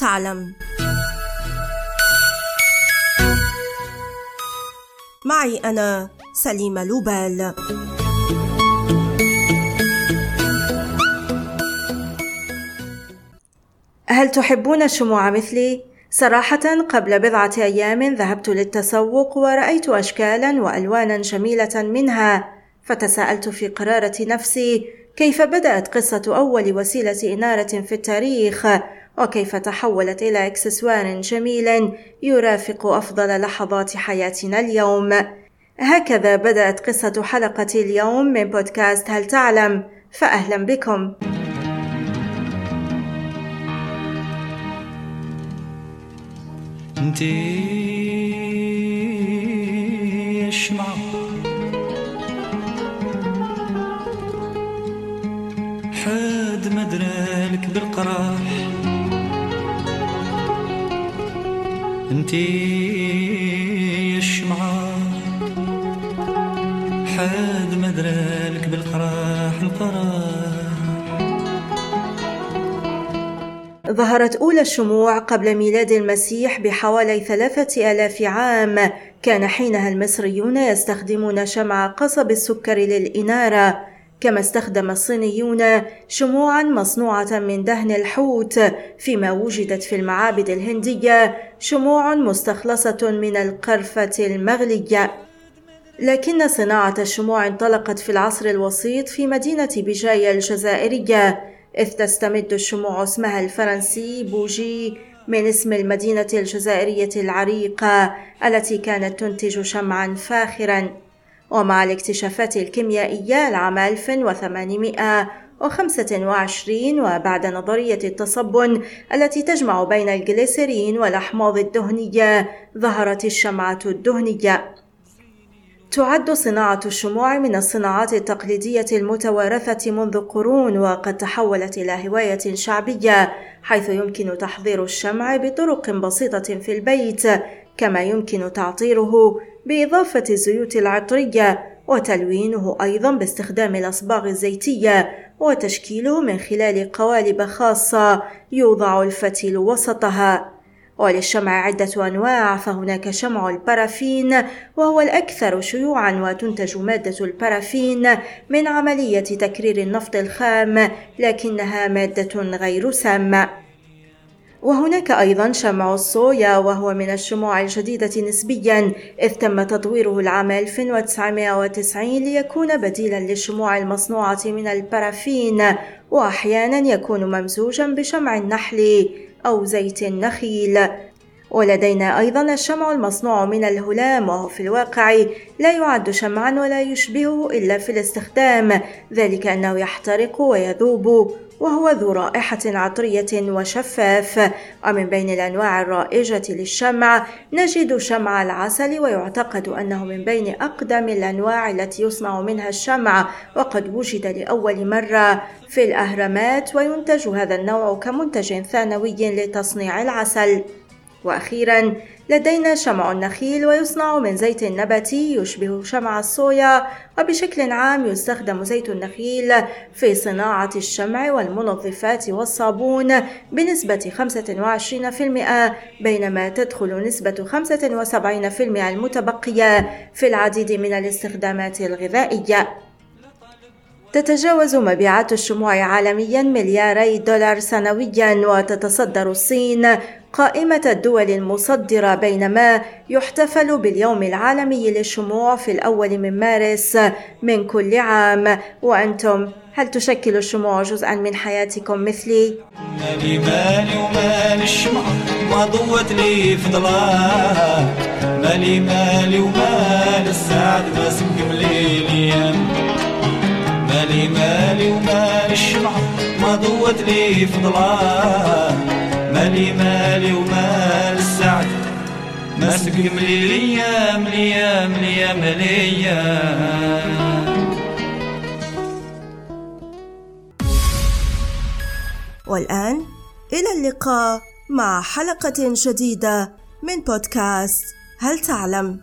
تعلم. معي أنا سليمة لوبال. هل تحبون الشموع مثلي؟ صراحة قبل بضعة أيام ذهبت للتسوق ورأيت أشكالا وألوانا جميلة منها فتساءلت في قرارة نفسي كيف بدأت قصة أول وسيلة إنارة في التاريخ. وكيف تحولت إلى إكسسوار جميل يرافق أفضل لحظات حياتنا اليوم. هكذا بدأت قصة حلقة اليوم من بودكاست هل تعلم؟ فأهلا بكم. انتي الشمعة حد مدرالك بالقراح انتي الشمعة حد مدرالك بالقراح القراح ظهرت أولى الشموع قبل ميلاد المسيح بحوالي ثلاثة آلاف عام. كان حينها المصريون يستخدمون شمع قصب السكر للإنارة. كما استخدم الصينيون شموعا مصنوعة من دهن الحوت فيما وجدت في المعابد الهندية شموع مستخلصة من القرفة المغلية. لكن صناعة الشموع انطلقت في العصر الوسيط في مدينة بجاية الجزائرية إذ تستمد الشموع اسمها الفرنسي بوجي من اسم المدينة الجزائرية العريقة التي كانت تنتج شمعا فاخرا. ومع الاكتشافات الكيميائية العام 1825 وبعد نظرية التصبن التي تجمع بين الجليسرين والأحماض الدهنية ظهرت الشمعة الدهنية. تعد صناعة الشموع من الصناعات التقليدية المتوارثة منذ قرون وقد تحولت إلى هواية شعبية حيث يمكن تحضير الشمع بطرق بسيطة في البيت كما يمكن تعطيره بإضافة الزيوت العطرية وتلوينه أيضا باستخدام الأصباغ الزيتية وتشكيله من خلال قوالب خاصة يوضع الفتيل وسطها وللشمع عدة أنواع فهناك شمع البارافين وهو الأكثر شيوعًا وتنتج مادة البارافين من عملية تكرير النفط الخام لكنها مادة غير سامة. وهناك أيضا شمع الصويا وهو من الشموع الجديدة نسبيا إذ تم تطويره العام 1990 ليكون بديلا للشموع المصنوعة من البارافين وأحيانا يكون ممزوجا بشمع النحل أو زيت النخيل. ولدينا أيضا الشمع المصنوع من الهلام وهو في الواقع لا يعد شمعا ولا يشبهه إلا في الاستخدام ذلك أنه يحترق ويذوب وهو ذو رائحة عطرية وشفاف. ومن بين الأنواع الرائجة للشمع نجد شمع العسل ويعتقد أنه من بين أقدم الأنواع التي يصنع منها الشمع وقد وجد لأول مرة في الأهرامات وينتج هذا النوع كمنتج ثانوي لتصنيع العسل. وأخيرا لدينا شمع النخيل ويصنع من زيت نباتي يشبه شمع الصويا وبشكل عام يستخدم زيت النخيل في صناعة الشمع والمنظفات والصابون بنسبة 25% بينما تدخل نسبة 75% المتبقية في العديد من الاستخدامات الغذائية. تتجاوز مبيعات الشموع عالميا ملياري دولار سنويا وتتصدر الصين قائمة الدول المصدرة بينما يحتفل باليوم العالمي للشموع في الأول من مارس من كل عام. وأنتم هل تشكل الشموع جزءا من حياتكم مثلي؟ مالي مالي ومال الشمع ما ضوت لي في ضلال مالي مالي ومال السعد ما سقم مالي مالي ومال الشمع ما ضوت لي في مالي مالي ومال السعد ما سقم لي الأيام الأيام الأيام الأيام والآن إلى اللقاء مع حلقة جديدة من بودكاست هل تعلم؟